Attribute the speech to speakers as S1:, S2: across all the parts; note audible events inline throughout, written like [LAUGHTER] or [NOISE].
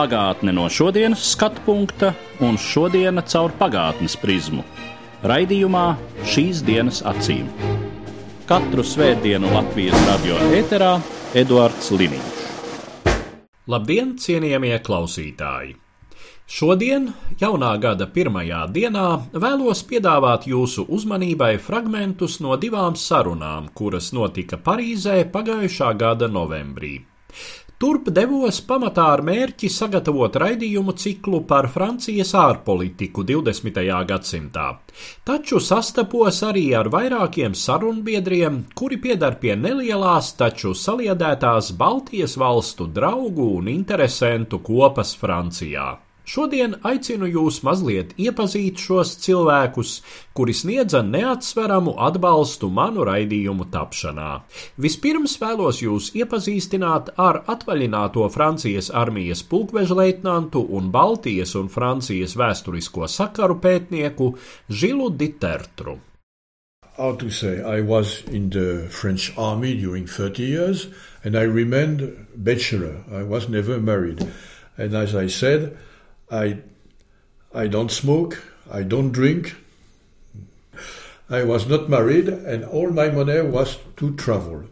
S1: Pagātne no šodienas skatu punkta un šodienas caur pagātnes prizmu. Raidījumā šīs dienas acīm. Katru svētdienu Latvijas radio eterā Eduards Liniņš. Labdien, cienījamie klausītāji! Šodien, jaunā gada pirmajā dienā, vēlos piedāvāt jūsu uzmanībai fragmentus no divām sarunām, kuras notika Parīzē pagājušā gada novembrī. Turp devos pamatā ar mērķi sagatavot raidījumu ciklu par Francijas ārpolitiku 20. gadsimtā, taču sastapos arī ar vairākiem sarunbiedriem, kuri piedar pie nelielās, taču saliedētās Baltijas valstu draugu un interesentu kopas Francijā. Šodien aicinu jūs mazliet iepazīt šos cilvēkus, kuri sniedza neatsveramu atbalstu manu raidījumu tapšanā. Vispirms vēlos jūs iepazīstināt ar atvaļināto Francijas armijas pulkveža leitnantu un Baltijas un Francijas vēsturisko sakaru pētnieku Žilu Ditertru.
S2: how to say, I was in the French army during 30 years and I remained bachelor. I was never married. And as I said, I, I don't smoke, I don't drink. I was not married and all my money was to travel.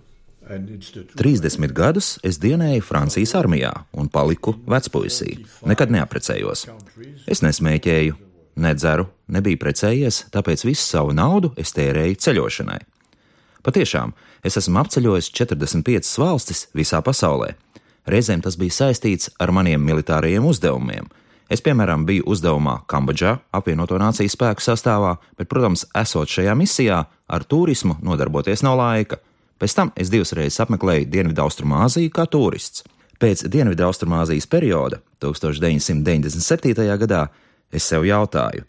S2: And it's the truth.
S3: 30 gadus es dienēju Francijas armijā un paliku vecpuisī. Nekad neaprecējos. Es nesmēķēju, nedzeru, nebiju precējies, tāpēc visu savu naudu es tērēju ceļošanai. Patiešām, es esmu apceļojis 45 valstis visā pasaulē. Reizēm tas bija saistīts ar maniem militārajiem uzdevumiem. Es, piemēram, biju uzdevumā Kambodžā, apvienoto nāciju spēku sastāvā, bet, protams, esot šajā misijā, ar turismu nodarboties nav laika. Pēc tam es divas reizes apmeklēju Dienvidu-Austrumāziju kā turists. Pēc Dienvidu-Austrumāzijas perioda, 1997. gadā, es sev jautāju,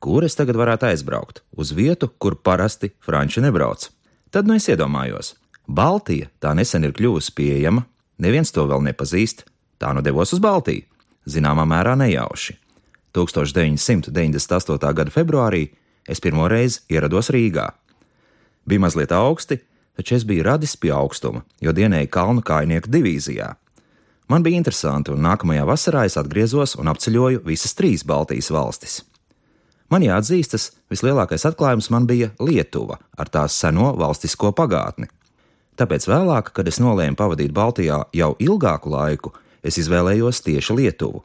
S3: kur es tagad varētu aizbraukt? Uz vietu, kur parasti franči nebrauc. Tad nu es iedomājos, Baltija tā nesen ir kļuvusi pieejama, neviens to vēl nepazīst, tā nu devos uz Baltiju, zināmā mērā nejauši. 1998. gada februārī es pirmo reizi ierados Rīgā. Bija mazliet augsti, taču es biju radis pie augstuma, jo dienēju kalnu kājnieku divīzijā. Man bija interesanti, un nākamajā vasarā es atgriezos un apceļoju visas trīs Baltijas valstis. Man jāatzīstas, vislielākais atklājums man bija Lietuva ar tās seno valstisko pagātni. Tāpēc vēlāk, kad es nolēmu pavadīt Baltijā jau ilgāku laiku, es izvēlējos tieši Lietuvu.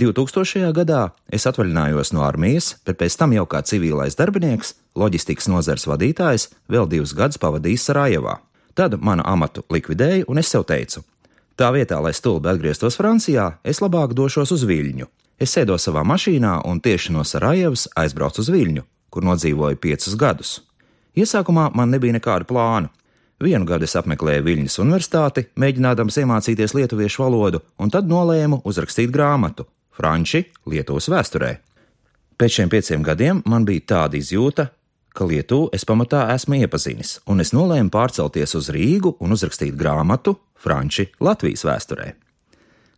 S3: 2000. gadā es atvaļinājos no armijas, bet pēc tam jau kā civilais darbinieks, loģistikas nozares vadītājs, vēl divus gadus pavadīju Sarajevā. Tad manu amatu likvidēju, un es sev teicu, tā vietā, lai stulbi atgrieztos Francijā, es labāk došos uz Viļņu. Es sēdos savā mašīnā un tieši no Sarajevas aizbraucu uz Viļņu, kur nodzīvoju piecus gadus. Iesākumā man nebija nekādu plānu. Vienu gadu es apmeklēju Viļņas universitāti, mēģinādams iemācīties lietuviešu valodu, un tad nolēmu uzrakstīt grāmatu Franči Lietuvas vēsturē. Pēc šiem pieciem gadiem man bija tāda izjūta, ka Lietuvu es pamatā esmu iepazinis, un es nolēmu pārcelties uz Rīgu un uzrakstīt grāmatu Franči Latvijas vēsturē.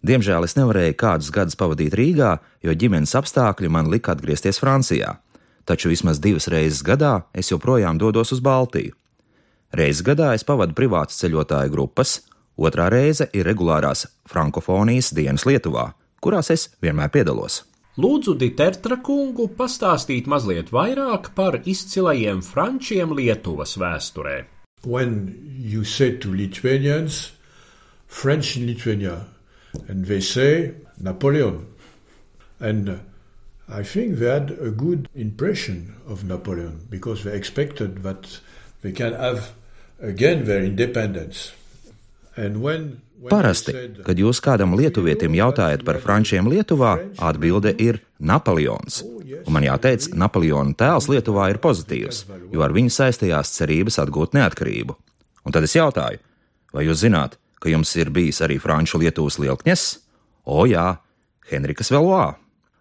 S3: Diemžēl es nevarēju kādus gadus pavadīt Rīgā, jo ģimenes apstākļi man lika atgriezties Francijā, taču vismaz divas reizes gadā es joprojām dodos uz Baltiju. Reizes gadā es pavadu privātas ceļotāju grupas, otrā reize ir regulārās frankofonijas dienas Lietuvā, kurās es vienmēr piedalos.
S1: Lūdzu, Ditertra kungu pastāstīt mazliet vairāk par izcilajiem frančiem Lietuvas vēsturē.
S2: When you say to Lithuanians, French in Lithuania, and they say Napoleon. And uh, I think they had a good impression of Napoleon because they expected that they can have again their independence. And when,
S3: Parasti, kad jūs kādam lietuvietim jautājat par frančiem Lietuvā, atbilde ir Napoleons. Un man jāteic, Napoleona tēls Lietuvā ir pozitīvs, jo ar viņu saistījās cerības atgūt neatkarību. Un tad es jautāju, vai jūs zināt, ka jums ir bijis arī franču Lietuvas lielkņes? O jā, Henrikas Veloā.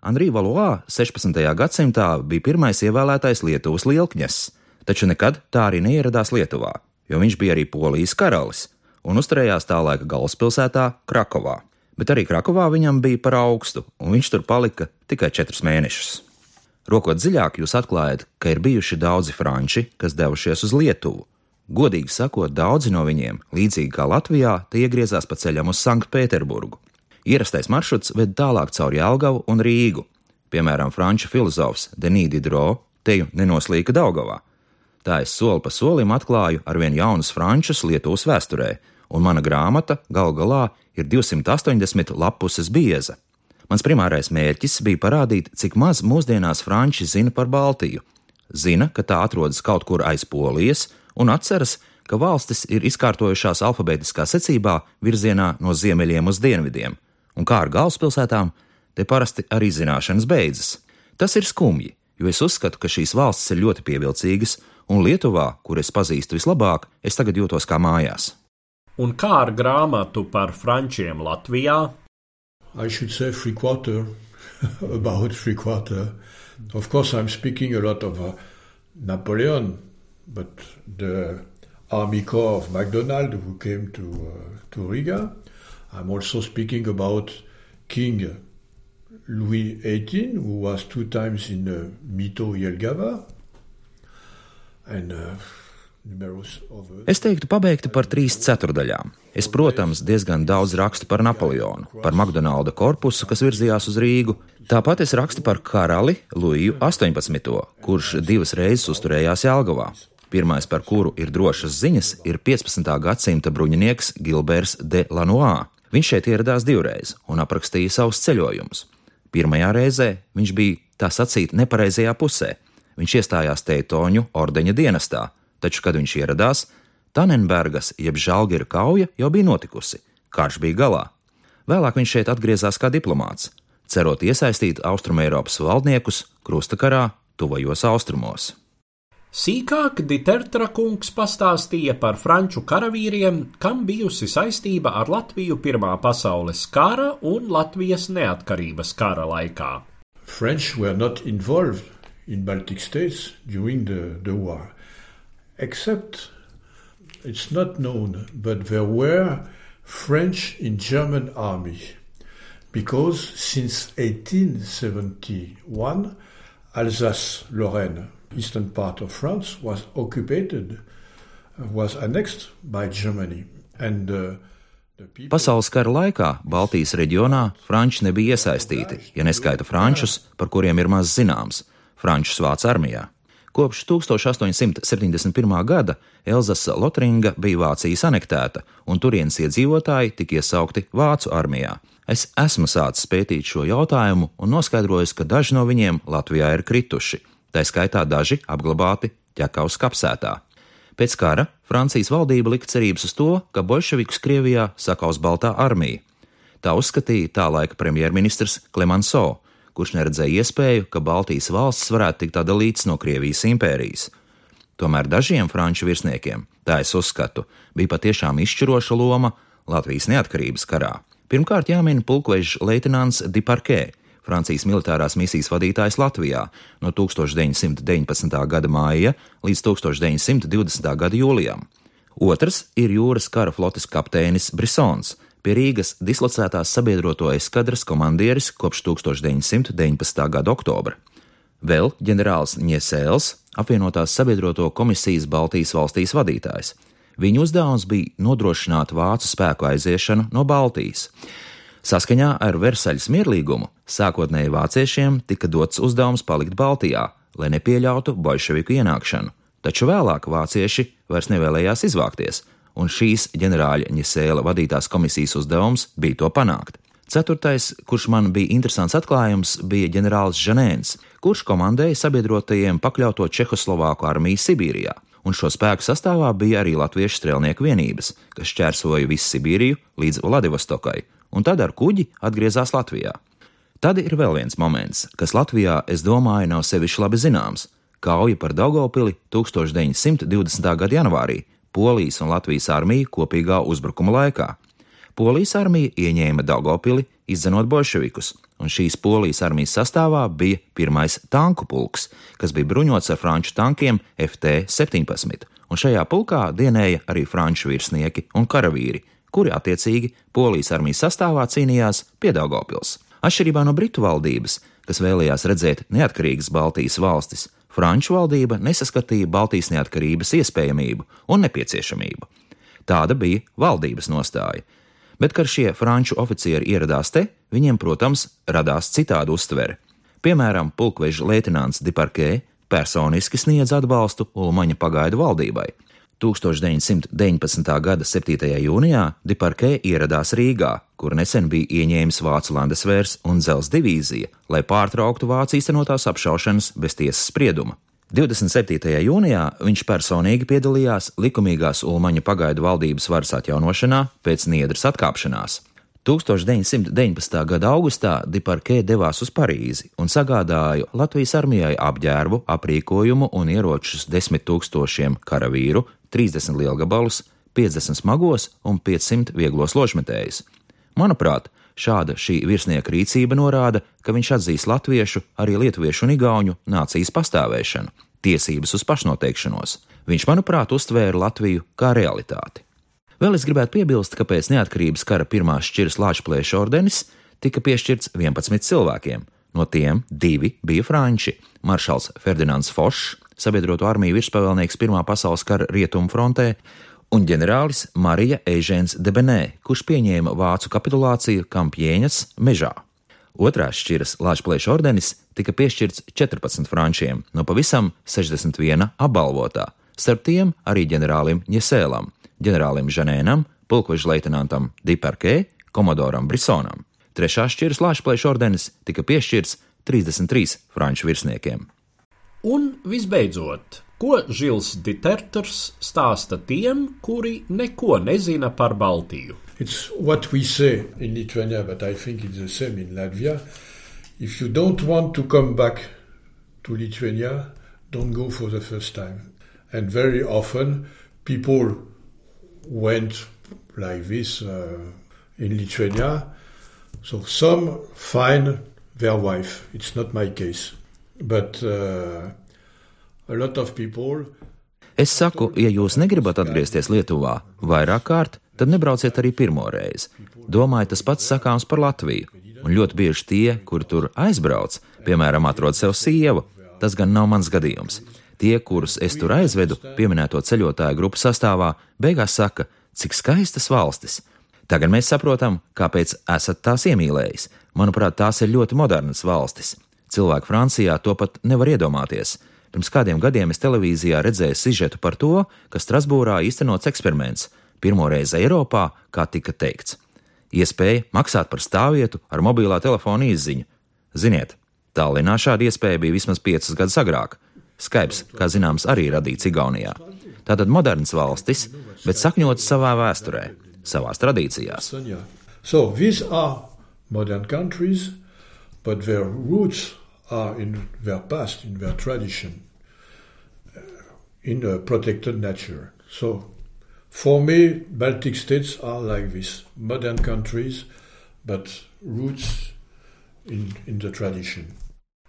S3: Andrija Valois 16. gadsimtā bija pirmais ievēlētais Lietuvas lielkņas, taču nekad tā arī neieradās Lietuvā, jo viņš bija arī Polijas karalis un uzturējās tā laika galvaspilsētā Krakovā. Bet arī Krakovā viņam bija par augstu, un viņš tur palika tikai četrus mēnešus. Rokot dziļāk, jūs atklājat, ka ir bijuši daudzi franči, kas devušies uz Lietuvu. Godīgi sakot, daudzi no viņiem, līdzīgi kā Latvijā, tie iegriezās pa ceļam uz Sanktpēterburgu. Ierastais maršruts ved tālāk caur Jālgavu un Rīgu. Piemēram, franču filozofs Denī Didro teju nenoslīka Daugavā. Tā es soli pa solim atklāju ar vien jaunus frančus Lietuvas vēsturē, un mana grāmata gal galā ir 280 lapuses bieza. Mans primārais mērķis bija parādīt, cik maz mūsdienās franči zina par Baltiju. Zina, ka tā atrodas kaut kur aiz Polijas, un atceras, ka valstis ir izkārtojušās alfabētiskā secībā virzienā no ziemeļiem uz dienvidiem, un kā ar galvaspilsētām, te parasti arī zināšanas beidzas. Tas ir skumji, jo es uzskatu, ka šīs valstis ir ļoti pievilcīgas, un Lietuvā, kur es pazīstu vislabāk, es tagad jūtos kā mājās.
S1: Un kā ar grāmatu par frančiem Latvijā?
S2: I should say three quarter, [LAUGHS] about three quarter. Of course, I'm speaking a lot of uh, Napoleon, but the Army Corps of MacDonald who came to, uh, to Riga. I'm also speaking about King Louis XVIII, who was two times in uh, Mito Jelgava. Uh,
S3: Es teiktu, pabeigta par trīs ceturdaļām. Es, protams, diezgan daudz rakstu par Napoleonu, par McDonalda korpusu, kas virzījās uz Rīgu. Tāpat es rakstu par karali Luiju 18., kurš divas reizes uzturējās Jālgavā. Pirmais, par kuru ir drošas ziņas, ir 15. gadsimta bruņinieks Gilberts de Lanois. Viņš šeit ieradās divreiz un aprakstīja savus ceļojumus. Pirmajā reizē viņš bija tā sacīt nepareizajā pusē. Viņš iestājās Teitoņu ordeņa dienestā taču, kad viņš ieradās, Tanenbergas jeb Žalgira kauja jau bija notikusi, karš bija galā. Vēlāk viņš šeit atgriezās kā diplomāts, cerot iesaistīt Austrumēropas valdniekus krustakarā tuvajos austrumos.
S1: Sīkāk Ditertra kungs pastāstīja par franču karavīriem, kam bijusi saistība ar Latviju Pirmā pasaules kara un Latvijas neatkarības kara laikā.
S2: French were not involved in Baltic states during the, the war. except it's not known, but there were French in German army. Because since 1871 Alsace-Lorraine, eastern part of France, was occupied, was annexed by Germany, and uh,
S3: Pasaules kara laikā Baltijas reģionā franči nebija iesaistīti, ja neskaita frančus, par kuriem ir maz zināms, frančus vācu armijā. Kopš 1871. gada Elzasa Lotringa bija Vācijas anektēta, un turienes iedzīvotāji tika iesaukti Vācu armijā. Es esmu sācis pētīt šo jautājumu un noskaidrojis, ka daži no viņiem Latvijā ir krituši, tā skaitā daži apglabāti ķekaus kapsētā. Pēc kara Francijas valdība lika cerības uz to, ka bolševikus Krievijā sakaus Baltā armija. Tā uzskatīja tā laika premjerministrs Clemenceau, kurš neredzēja iespēju, ka Baltijas valsts varētu tikt atdalītas no Krievijas impērijas. Tomēr dažiem franču virsniekiem, tā es uzskatu, bija patiešām izšķiroša loma Latvijas neatkarības karā. Pirmkārt, jāmin pulkveža leitnants Diparkē, Francijas militārās misijas vadītājs Latvijā no 1919. gada māja līdz 1920. gada jūlijam. Otrs ir jūras kara flotes kapteinis Brisons, pie Rīgas dislocētās sabiedroto eskadras komandieris kopš 1919. gada oktobra. Vēl ģenerālis Ņesēls, apvienotās sabiedroto komisijas Baltijas valstīs vadītājs. Viņa uzdevums bija nodrošināt vācu spēku aiziešanu no Baltijas. Saskaņā ar Versaļas mierlīgumu sākotnēji vāciešiem tika dots uzdevums palikt Baltijā, lai nepieļautu bolševiku ienākšanu, taču vēlāk vācieši vairs nevēlējās izvākties, un šīs ģenerāļa Ņesēla vadītās komisijas uzdevums bija to panākt. Ceturtais, kurš man bija interesants atklājums, bija ģenerālis Žanēns, kurš komandēja sabiedrotajiem pakļauto Čehoslovāku armiju Sibīrijā, un šo spēku sastāvā bija arī latviešu strēlnieku vienības, kas šķērsoja visu Sibīriju līdz Vladivostokai, un tad ar kuģi atgriezās Latvijā. Tad ir vēl viens moments, kas Latvijā, es domāju, nav sevišķi labi zināms - kauja par Daugopili 1920. gada janvārī, Polijas un Latvijas armiju kopīgā uzbrukuma laikā. Polijas armija ieņēma Daugopili izdzenot bolševikus, un šīs polijas armijas sastāvā bija pirmais tanku pulks, kas bija bruņots ar franču tankiem FT-17, un šajā pulkā dienēja arī franču virsnieki un karavīri, kuri attiecīgi polijas armijas sastāvā cīnījās pie Daugopils. Atšķirībā no Britu valdības, kas vēlējās redzēt neatkarīgas Baltijas valstis, Franču valdība nesaskatīja Baltijas neatkarības iespējamību un nepieciešamību. Tāda bija valdības nostāja. Bet, kad šie franču oficieri ieradās te, viņiem, protams, radās citāda uztvere. Piemēram, pulkveža leitnants Diparkē personiski sniedz atbalstu Ulmaņa pagaidu valdībai. 1919. gada 7. jūnijā Diparkē ieradās Rīgā, kur nesen bija ieņēmis Vācu Landesvērs un Dzels divīzija, lai pārtrauktu Vācijas īstenotās apšaušanas bez tiesas sprieduma. 27. jūnijā viņš personīgi piedalījās likumīgās Ulmaņa pagaidu valdības varas atjaunošanā pēc Niedras atkāpšanās. 1919. gada augustā Diparkē devās uz Parīzi un sagādāja Latvijas armijai apģērbu, aprīkojumu un ieročus desmit tūkstošiem karavīru, 30 lielgabalus, 50 smagos un 500 vieglos ložmetējus. Manuprāt, šāda šī virsnieka rīcība norāda, ka viņš atzīst latviešu, arī lietuviešu un igauņu nācijas pastāvēšanu, tiesības uz pašnoteikšanos. Viņš, manuprāt, uztvēra Latviju kā realitāti. Vēl es gribētu piebilst, ka pēc neatkarības kara pirmās šķiras Lāčplēša ordenis tika piešķirts 11 cilvēkiem. No tiem divi bija franči - maršals Ferdinands Fošs, sabiedroto armiju virspavēlnieks Pirmā pasaules kara rietumu frontē, un ģenerālis Marija Eižēns Debenē, kurš pieņēma vācu kapitulāciju Kampjēņas mežā. Otrās šķiras Lāčplēša ordenis tika piešķirts 14 frančiem no pavisam 61 apbalvotā, starp tiem arī ģenerālim Ņesēlam ģenerālim Žanēnam, pulkveža leitenantam Diparkē, komodoram Brisonam. Trešā šķiras Lāčplēša ordenis tika piešķirts 33 franču virsniekiem.
S1: Un visbeidzot, ko Žils stāsta tiem, kuri neko nezina par Baltiju?
S2: It's what we say in Lithuania, but I think it's the same in Latvia. If you don't want to come back to Lithuania, don't go for the first time. And very often, people went like this uh, in Lithuania. So some find their wife. It's not my case. But uh, people.
S3: Es saku, ja jūs negribat atgriezties Lietuvā vairāk kārt, tad nebrauciet arī pirmo reizi. Domāju, tas pats sakāms par Latviju. Un ļoti bieži tie, kuri tur aizbrauc, piemēram, atrod sev sievu. Tas gan nav mans gadījums. Tie, kurus es tur aizvedu, pieminēto ceļotāju grupu sastāvā, beigās saka, cik skaistas valstis. Tagad mēs saprotam, kāpēc esat tās iemīlējis. Manuprāt, tās ir ļoti modernas valstis. Cilvēki Francijā to pat nevar iedomāties. Pirms kādiem gadiem es televīzijā redzēju sižetu par to, ka Strasbūrā īstenots eksperiments, pirmo reizi Eiropā, kā tika teikts. Iespēja maksāt par stāvvietu ar mobilā telefona izziņu. Ziniet, Tallinā šāda iespēja bija vismaz piecus gadus agrāk. Skype, kā zināms, arī radīts Igaunijā. Tātad modernas valstis, bet sakņotas savā vēsturē, savās tradīcijās.
S2: So modern countries, but their roots are in their past, in their tradition, uh, in a protected nature. So for me, Baltic states are like this modern countries, but roots in, in the tradition.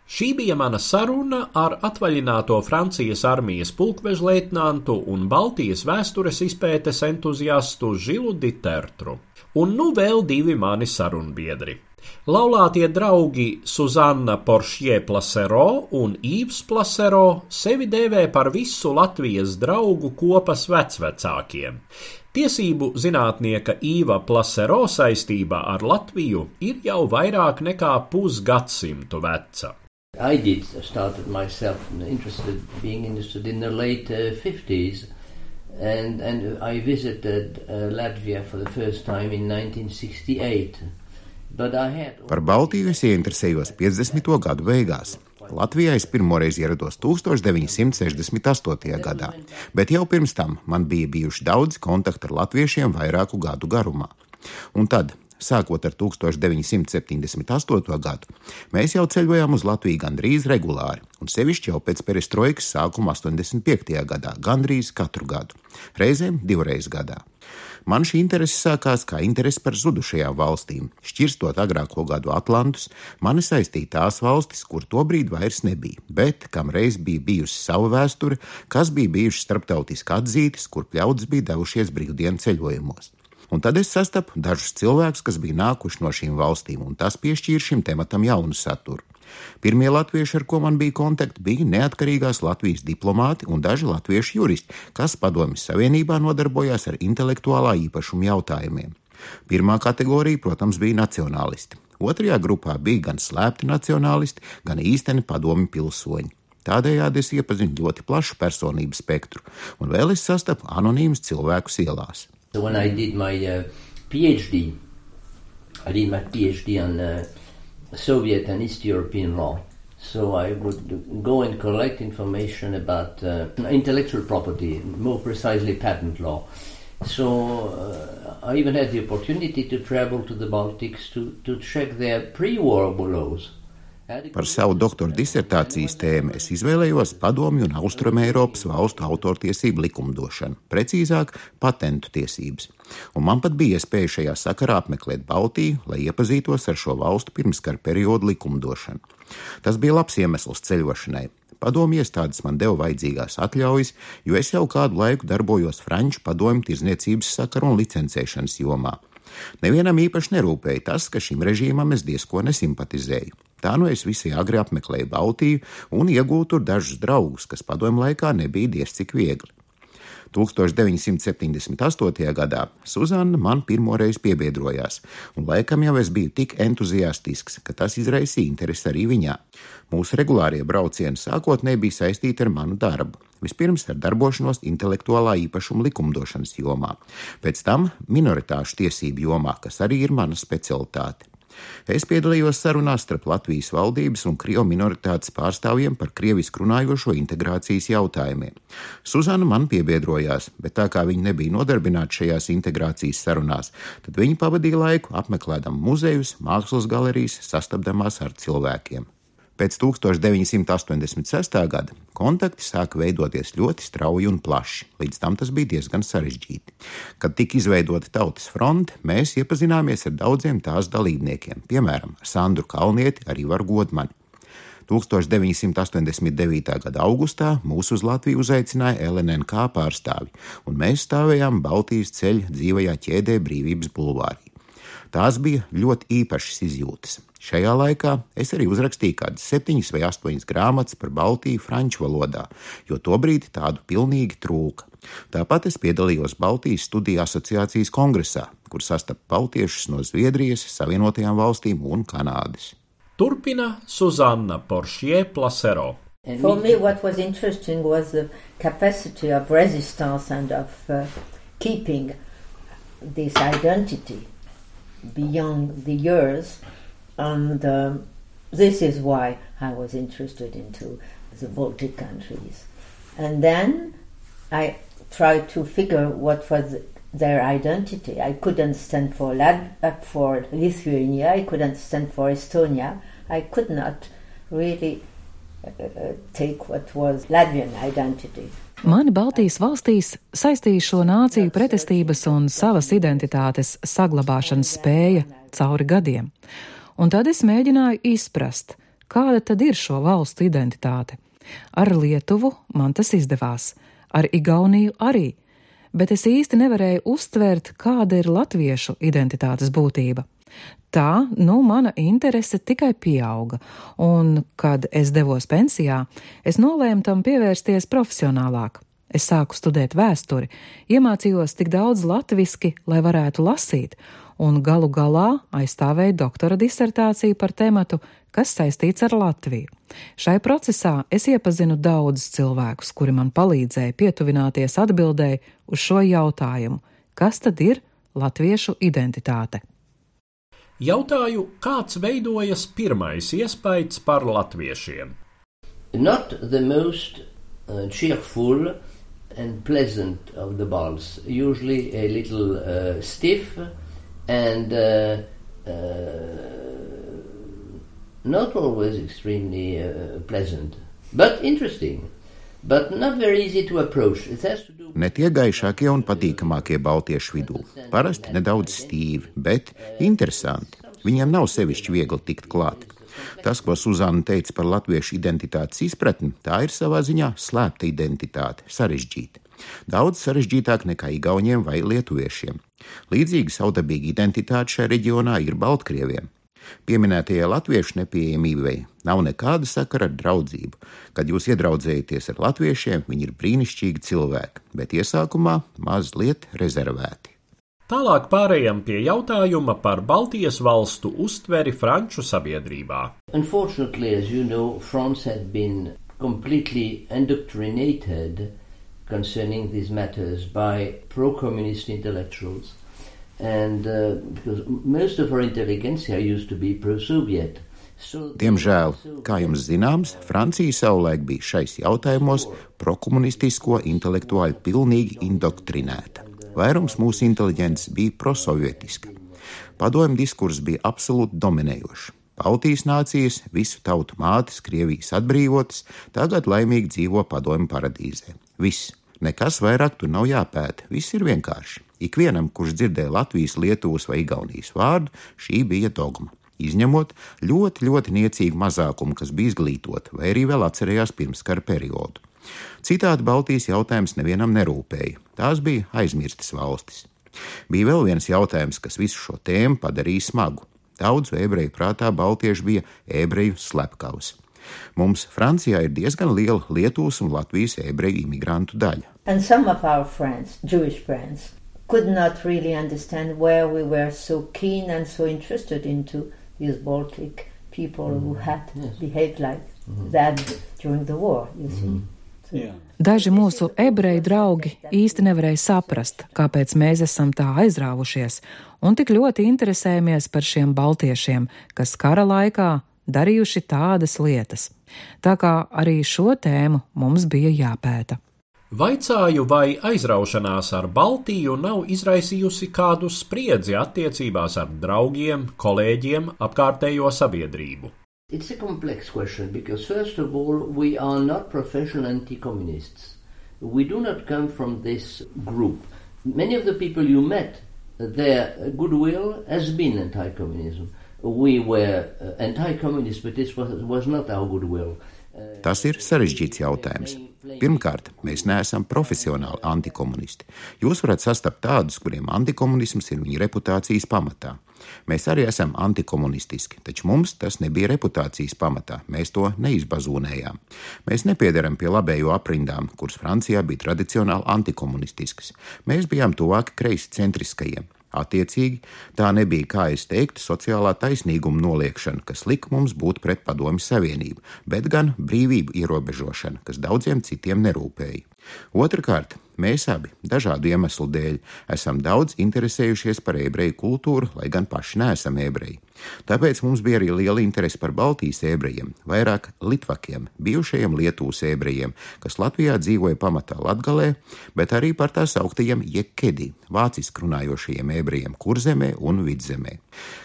S1: Šī bija mana saruna ar atvaļināto Francijas armijas pulkvežleitnantu un Baltijas vēstures izpētes entuziastu Žilu Ditertru. Un nu vēl divi mani sarunbiedri. Laulātie draugi Suzanna Poršie Plasero un Īvs Plasero sevi dēvē par visu Latvijas draugu kopas vecvecākiem. Tiesību zinātnieka Īva Plasero saistībā ar Latviju ir jau vairāk nekā pusgadsimtu veca.
S4: I did started myself interested, being interested in the late uh, 50s. And, and I visited uh, Latvia for the first time in 1968.
S5: Par Baltiju es ieinteresējos 50. gadu beigās. Latvijā es pirmoreiz ierados 1968. gadā, bet jau pirms tam man bija bijuši daudzi kontakti ar latviešiem vairāku gadu garumā. Un tad, sākot ar 1978. gadu, mēs jau ceļojām uz Latviju gandrīz regulāri, un sevišķi jau pēc perestroikas sākuma 85. gadā, gandrīz katru gadu, reizēm divreiz gadā. Man šī interese sākās kā interese par zudušajām valstīm. Šķirstot agrāko gadu Atlantus, mani saistīja tās valstis, kur tobrīd vairs nebija, bet kam reiz bija bijusi sava vēsture, kas bija bijušas starptautiski atzītas, kur pļaudas bija devušies brīvdienu ceļojumos. Un tad es sastapu dažus cilvēkus, kas bija nākuši no šīm valstīm, un tas piešķīra šim tematam jaunu saturu. Pirmie latvieši, ar ko man bija kontakti, bija neatkarīgās Latvijas diplomāti un daži latviešu juristi, kas Padomju Savienībā nodarbojās ar intelektuālā īpašuma jautājumiem. Pirmā kategorija, protams, bija nacionālisti. Otrajā grupā bija gan slēpti nacionālisti, gan īsteni padomju pilsoņi. Tādējādi es iepazinu ļoti plašu personību spektru, un vēl es sastapu anonīmus cilvēkus ielās.
S4: So when I did my uh, PhD, I did my PhD on uh, Soviet and East European law. So I would go and collect information about uh, intellectual property, more precisely patent law. So uh, I even had the opportunity to travel to the Baltics to, to check their pre-war laws.
S5: Par savu doktora disertācijas tēmu es izvēlējos Padomju un Austrumēropas valstu autortiesību likumdošanu, precīzāk, patentu tiesības. Un man pat bija iespēja šajā sakarā apmeklēt Baltiju, lai iepazītos ar šo valstu pirmskara periodu likumdošanu. Tas bija labs iemesls ceļošanai. Padomju iestādes man deva vajadzīgās atļaujas, jo es jau kādu laiku darbojos Franču padomju tirzniecības sakaru un licencēšanas jomā. Nevienam īpaši nerūpēja tas, ka šim režīmam es diezko nesimpatizēju. Tā nu es visai agri apmeklēju Baltiju un iegūtu tur dažus draugus, kas padomju laikā nebija diez cik viegli. 1978. gadā Suzana man pirmoreiz piebiedrojās, un laikam jau es biju tik entuziastisks, ka tas izraisīja interesi arī viņā. Mūsu regulārie braucieni sākotnēji bija saistīti ar manu darbu. Vispirms ar darbošanos intelektuālā īpašuma likumdošanas jomā, pēc tam minoritāšu tiesību jomā, kas arī ir mana specialitāte. Es piedalījos sarunās starp Latvijas valdības un Krievu minoritātes pārstāvjiem par krievisku runājošo integrācijas jautājumiem. Suzana man piebiedrojās, bet tā kā viņa nebija nodarbināta šajās integrācijas sarunās, tad viņa pavadīja laiku apmeklējot muzejus, mākslas galerijas, sastapdamās ar cilvēkiem. Pēc 1986. gada kontakti sāka veidoties ļoti strauji un plaši, līdz tam tas bija diezgan sarežģīti. Kad tika izveidota Tautas fronte, mēs iepazināmies ar daudziem tās dalībniekiem, piemēram, Sandru Kalnieti, arī Varu Godmani. 1989. gada augustā mūs uz Latviju uzaicināja LNK pārstāvi, un mēs stāvējām Baltijas ceļa dzīvajā ķēdē Brīvības bulvārī. Tās bija ļoti īpašas izjūtas. Šajā laikā es arī uzrakstīju kādas septiņas vai astoņas grāmatas par Baltiju franču valodā, jo tobrīd tādu pilnīgi trūka. Tāpat es piedalījos Baltijas studiju asociācijas kongresā, kur sastapu baltiešus no Zviedrijas, Savienotajām valstīm un Kanādas.
S1: Turpina Suzanna Poršie Plasero.
S6: For me, what was interesting was the capacity of resistance and of uh, keeping this identity beyond the years, and um, this is why I was interested into the Baltic countries. And then I tried to figure what was their identity. I couldn't stand for Lat- uh, for Lithuania. I couldn't stand for Estonia. I could not really uh, uh take what was Latvian identity.
S7: Mani Baltijas valstīs saistīja šo nāciju pretestības un savas identitātes saglabāšanas spēja cauri gadiem. Un tad es mēģināju izprast, kāda tad ir šo valstu identitāte. Ar Lietuvu man tas izdevās, ar Igauniju arī, bet es īsti nevarēju uztvert, kāda ir latviešu identitātes būtība. Tā, nu, mana interese tikai pieauga, un, kad es devos pensijā, es nolēmu tam pievērsties profesionālāk. Es sāku studēt vēsturi, iemācījos tik daudz latviski, lai varētu lasīt, un galu galā aizstāvēju doktora disertāciju par tematu, kas saistīts ar Latviju. Šai procesā es iepazinu daudzus cilvēkus, kuri man palīdzēja pietuvināties atbildēji uz šo jautājumu, kas tad ir latviešu identitāte.
S1: Jautāju, kāds veidojas pirmais iespējas par latviešiem?
S4: Not the most uh, cheerful and pleasant of the balls, usually a little uh, stiff and uh, uh not always extremely uh, pleasant, but interesting.
S5: Ne tie gaišākie un patīkamākie baltiešu vidū. Parasti nedaudz stīvi, bet interesanti. Viņiem nav sevišķi viegli tikt klāt. Tas, ko Suzana teica par latviešu identitātes izpratni, tā ir savā ziņā slēpta identitāte, sarežģīta. Daudz sarežģītāk nekā igauniem vai lietuviešiem. Līdzīga saudabīga identitāte šajā reģionā ir Baltkrieviem. Pieminētajai latviešu nepieejamībai nav nekāda sakara ar draudzību. Kad jūs iedraudzējaties ar latviešiem, viņi ir brīnišķīgi cilvēki, bet iesākumā mazliet rezervēti.
S1: Tālāk pārējām pie jautājuma par Baltijas valstu uztveri franču sabiedrībā.
S4: Unfortunately, as you know, France had been completely indoctrinated concerning these matters by pro-communist intellectuals. And uh, because most of our intelligentsia used to be pro-Soviet.
S5: Diemžēl, kā jums zināms, Francija savulaik bija šais jautājumos prokomunistisko intelektuāļu pilnīgi indoktrinēta. Vairums mūsu inteliģents bija prosovietiska. Padomju diskurss bija absolūti dominējošs. Baltijas nācijas, visu tautu mātes, Krievijas atbrīvotas, tagad laimīgi dzīvo padomju paradīzē. Viss, nekas vairāk tur nav jāpēta, viss ir vienkārši. Ikvienam, kurš dzirdēja Latvijas, Lietuvas vai Igaunijas vārdu, šī bija dogma. Izņemot ļoti, ļoti niecīgu mazākumu, kas bija izglītoti vai arī vēl atcerējās pirmskara periodu. Citādi Baltijas jautājums nevienam nerūpēja. Tās bija aizmirstas valstis. Bija vēl viens jautājums, kas visu šo tēmu padarīja smagu. Daudzu ebreju prātā baltieši bija ebreju slepkavs. Mums Francijā ir diezgan liela Lietuvas un Latvijas ebreju imigrantu daļa.
S6: Friends, friends, could not really understand where we were so so into these Baltic people mm. who had yes. behaved like mm. that during the war, you see. Mm.
S7: Daži mūsu ebreju draugi īsti nevarēja saprast, kāpēc mēs esam tā aizrāvušies un tik ļoti interesējamies par šiem baltiešiem, kas kara laikā darījuši tādas lietas. Tā kā arī šo tēmu mums bija jāpēta.
S1: Vaicāju, vai aizraušanās ar Baltiju nav izraisījusi kādu spriedzi attiecībās ar draugiem, kolēģiem, apkārtējo sabiedrību.
S4: It's a complex question because, first of all, we are not professional anti communists. We do not come from this group. Many of the people you met, their goodwill has been anti communism. We were uh, anti communist, but this was, was not our goodwill.
S5: Tas ir sarežģīts jautājums. Pirmkārt, mēs neesam profesionāli antikomunisti. Jūs varat sastapt tādus, kuriem antikomunisms ir viņu reputācijas pamatā. Mēs arī esam antikomunistiski, taču mums tas nebija reputācijas pamatā. Mēs to neizbazūnējām. Mēs nepiedaram pie labējo aprindām, kuras Francijā bija tradicionāli antikomunistiskas. Mēs bijām tuvāki kreisi centriskajiem. Attiecīgi, tā nebija, kā es teiktu, sociālā taisnīguma noliekšana, kas lika mums būt pret Padomju Savienību, bet gan brīvību ierobežošana, kas daudziem citiem nerūpēja. Otrakārt, mēs abi, dažādu iemeslu dēļ, esam daudz interesējušies par ebreju kultūru, lai gan paši neesam ebreji. Tāpēc mums bija arī liela interese par Baltijas ebrejiem, vairāk litvakiem, bijušajiem Lietuvas ebrejiem, kas Latvijā dzīvoja pamatā Latgalē, bet arī par tā sauktajiem jekedi, vāciski runājošajiem ebrejiem Kurzemē un Vidzemē.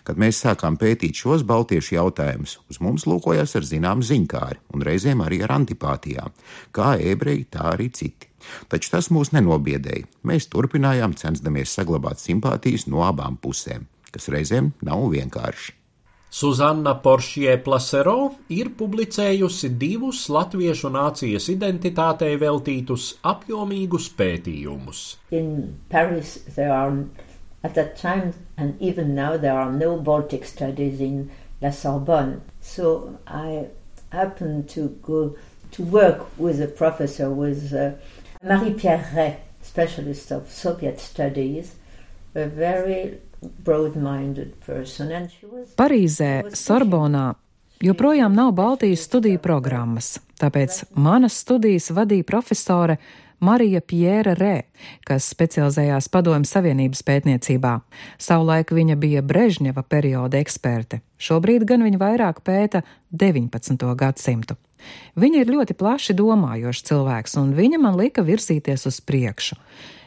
S5: Kad mēs sākām pētīt šos baltiešu jautājumus, uz mums lūkojās ar zinām ziņkāri un reizēm arī ar antipātijām, kā ebreji, tā arī citi. Taču tas mūs nenobiedēja. Mēs turpinājām censdamies saglabāt simpātijas no abām pusēm kas reizēm nav vienkārši.
S1: Suzanna Poršie Plasero ir publicējusi divus latviešu nācijas identitātei veltītus apjomīgus pētījumus.
S6: Paris, are, at that time and even now there are no Baltic studies in La Sorbonne. So I happened to go to work with a professor with uh, Marie-Pierre Ray, specialist of Soviet studies, a very
S7: Parīzē, Sorbonā joprojām nav Baltijas studiju programmas, tāpēc manas studijas vadīja profesore Marija Pjēra Rē, kas specializējās Padomju Savienības pētniecībā. Savulaik viņa bija Brežņeva perioda eksperte, šobrīd gan viņa vairāk pēta 19. gadsimtu. Viņa ir ļoti plaši domājošs cilvēks, un viņa man lika virzīties uz priekšu.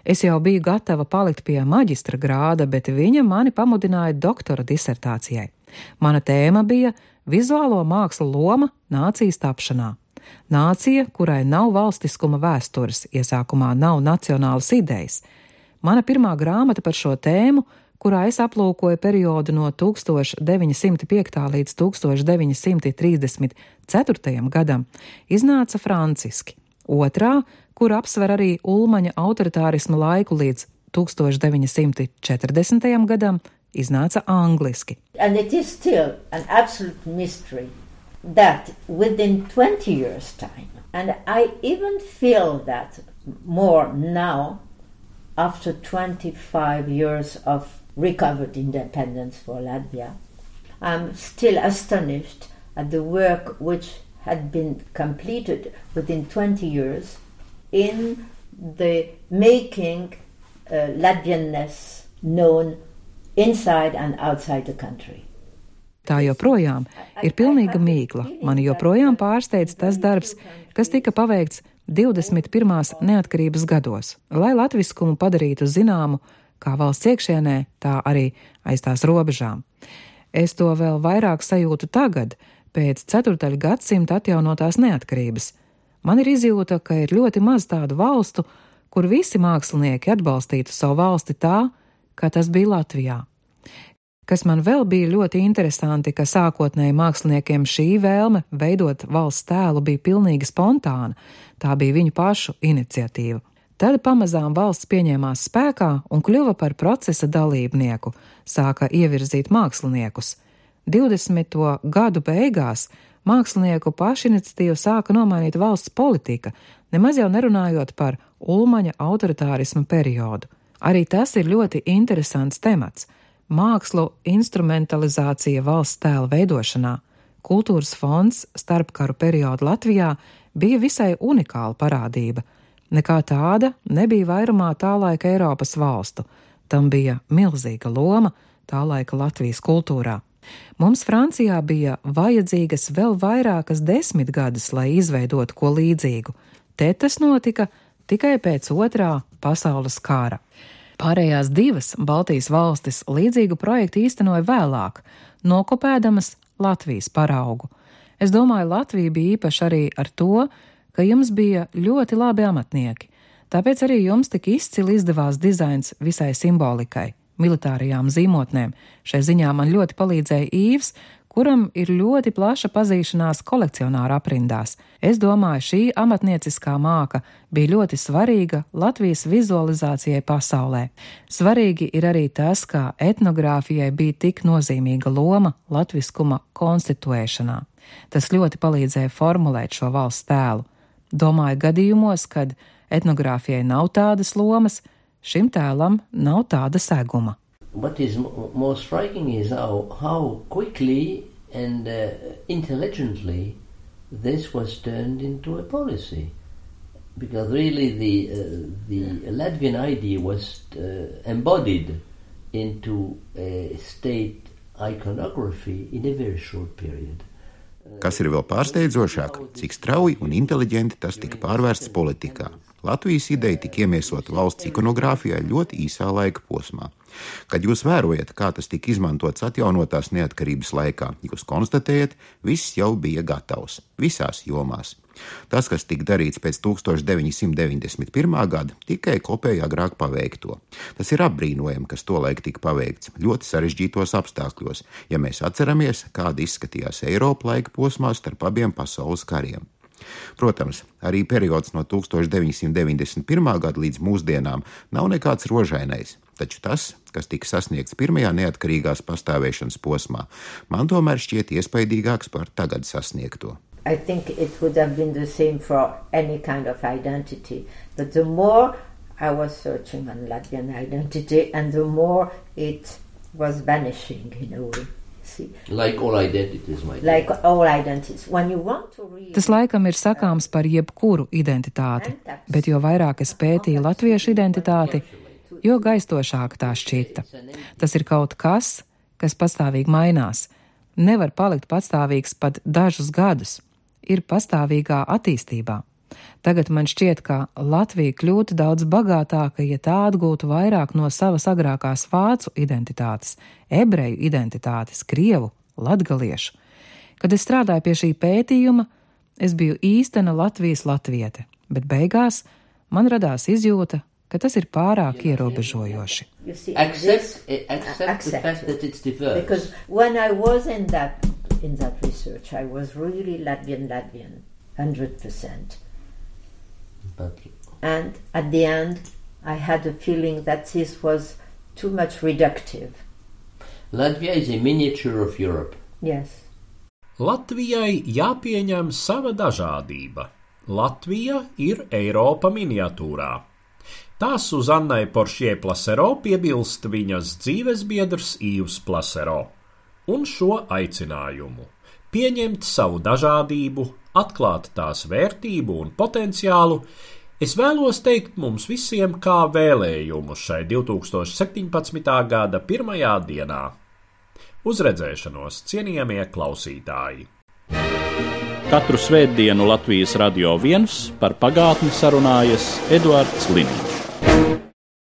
S7: Es jau biju gatava palikt pie maģistra grāda, bet viņa mani pamudināja doktora disertācijai. Mana tēma bija vizuālo mākslu loma nācijas tapšanā. Nācija, kurai nav valstiskuma vēstures, iesākumā nav nacionālas idejas. Mana pirmā grāmata par šo tēmu kurā es aplūkoju periodu no 1905. līdz 1934. gadam, iznāca franciski. Otrā, kur apsver arī Ulmaņa autoritārisma laiku līdz 1940. gadam, iznāca angliski.
S6: That within 20 years' time, and I even feel that more now, after 25 years of recovered independence for Latvia. I'm still astonished at the work which had been completed within 20 years in the making uh, Latvianness known inside and outside the country.
S7: Tā joprojām ir pilnīga mīkla. Mani joprojām pārsteidz tas darbs, kas tika paveikts 21. neatkarības gados, lai latviskumu padarītu zināmu kā valsts iekšienē, tā arī aiz tās robežām. Es to vēl vairāk sajūtu tagad, pēc ceturtaļa gadsimta atjaunotās neatkarības. Man ir izjūta, ka ir ļoti maz tādu valstu, kur visi mākslinieki atbalstītu savu valsti tā, kā tas bija Latvijā. Kas man vēl bija ļoti interesanti, ka sākotnēji māksliniekiem šī vēlme veidot valsts tēlu bija pilnīgi spontāna, tā bija viņu pašu iniciatīva. Tad pamazām valsts pieņēmās spēkā un kļuva par procesa dalībnieku, sāka ievirzīt māksliniekus. 20. gadu beigās mākslinieku pašiniciatīvu sāka nomainīt valsts politika, nemaz jau nerunājot par Ulmaņa autoritārismu periodu. Arī tas ir ļoti interesants temats - mākslu instrumentalizācija valsts tēla veidošanā. Kultūras fonds starpkaru periodu Latvijā bija visai unikāla parādība Nekā tāda nebija vairumā tā laika Eiropas valstu. Tam bija milzīga loma tā laika Latvijas kultūrā. Mums Francijā bija vajadzīgas vēl vairākas desmitgades, lai izveidotu ko līdzīgu. Te tas notika tikai pēc otrā pasaules kara. Pārējās divas Baltijas valstis līdzīgu projektu īstenoja vēlāk, nokopēdamas Latvijas paraugu. Es domāju, Latvija bija īpaši arī ar to, ka jums bija ļoti labi amatnieki, tāpēc arī jums tik izcili izdevās dizains visai simbolikai, militārajām zīmotnēm. Šai ziņā man ļoti palīdzēja Īvs, kuram ir ļoti plaša pazīšanās kolekcionāra aprindās. Es domāju, šī amatnieciskā māka bija ļoti svarīga Latvijas vizualizācijai pasaulē. Svarīgi ir arī tas, ka etnogrāfijai bija tik nozīmīga loma latviskuma konstituēšanā. Tas ļoti palīdzēja formulēt šo valsts tēlu. Domāju gadījumos, kad etnogrāfijai nav tādas lomas, šim tēlam nav tāda seguma.
S4: What is most striking is how, how quickly and uh, intelligently this was turned into a policy. Because really the, uh, the Latvian idea was uh, embodied into a state iconography in a very short period.
S5: Kas ir vēl pārsteidzošāk, cik strauji un inteliģenti tas tika pārvērsts politikā. Latvijas ideja tika iemiesota valsts ikonogrāfijā ļoti īsā laika posmā. Kad jūs vērojat, kā tas tika izmantots atjaunotās neatkarības laikā, jūs konstatējat, viss jau bija gatavs visās jomās. Tas, kas tika darīts pēc 1991. gada, tikai kopēja agrāk paveikto. Tas ir apbrīnojami, kas tolaik tika paveikts ļoti sarežģītos apstākļos, ja mēs atceramies, kāda izskatījās Eiropa laika posmā starp abiem pasaules kariem. Protams, arī periods no 1991. gada līdz mūsdienām nav nekāds rožainais, taču tas, kas tika sasniegts pirmajā neatkarīgās pastāvēšanas posmā, man tomēr šķiet iespaidīgāks par tagad sasniegto.
S6: I think it would have been the same for any kind of identity. But the more I was searching on Latvian identity, and the more it was vanishing in a way.
S4: Like all identities,
S6: like all identities. When you want to read...
S7: Tas laikam ir sakāms par jebkuru identitāti, bet jo vairāk es pētīju latviešu identitāti, jo gaistošāka tā šķita. Tas ir kaut kas, kas pastāvīgi mainās. Nevar palikt patstāvīgs pat dažus gadus ir pastāvīgā attīstībā. Tagad man šķiet, ka Latvija kļūtu daudz bagātāka, ja tā atgūtu vairāk no savas agrākās vācu identitātes, ebreju identitātes, krievu, latgaliešu. Kad es strādāju pie šī pētījuma, es biju īstena Latvijas latviete, bet beigās man radās izjūta, ka tas ir pārāk ierobežojoši.
S4: Accept, this, accept, the fact that it's diverse.
S6: Because when I was in that in that research, I was really Latvian Latvian, hundred percent.
S4: But
S6: And at the end, I had a feeling that this was too much reductive.
S4: Latvia is a miniature of Europe.
S6: Yes.
S1: Latvijai jāpieņem sava dažādība. Latvija ir Eiropa miniatūrā. Tā Suzannai Poršie Plasero piebilst viņas dzīvesbiedrs Īvs Plasero. Un šo aicinājumu - pieņemt savu dažādību, atklāt tās vērtību un potenciālu, es vēlos teikt mums visiem kā vēlējumu šai 2017. gada pirmajā dienā. Uz redzēšanos, cienījamie klausītāji!
S8: Katru svētdienu Latvijas radio viens par pagātni sarunājas Eduards Liniņš.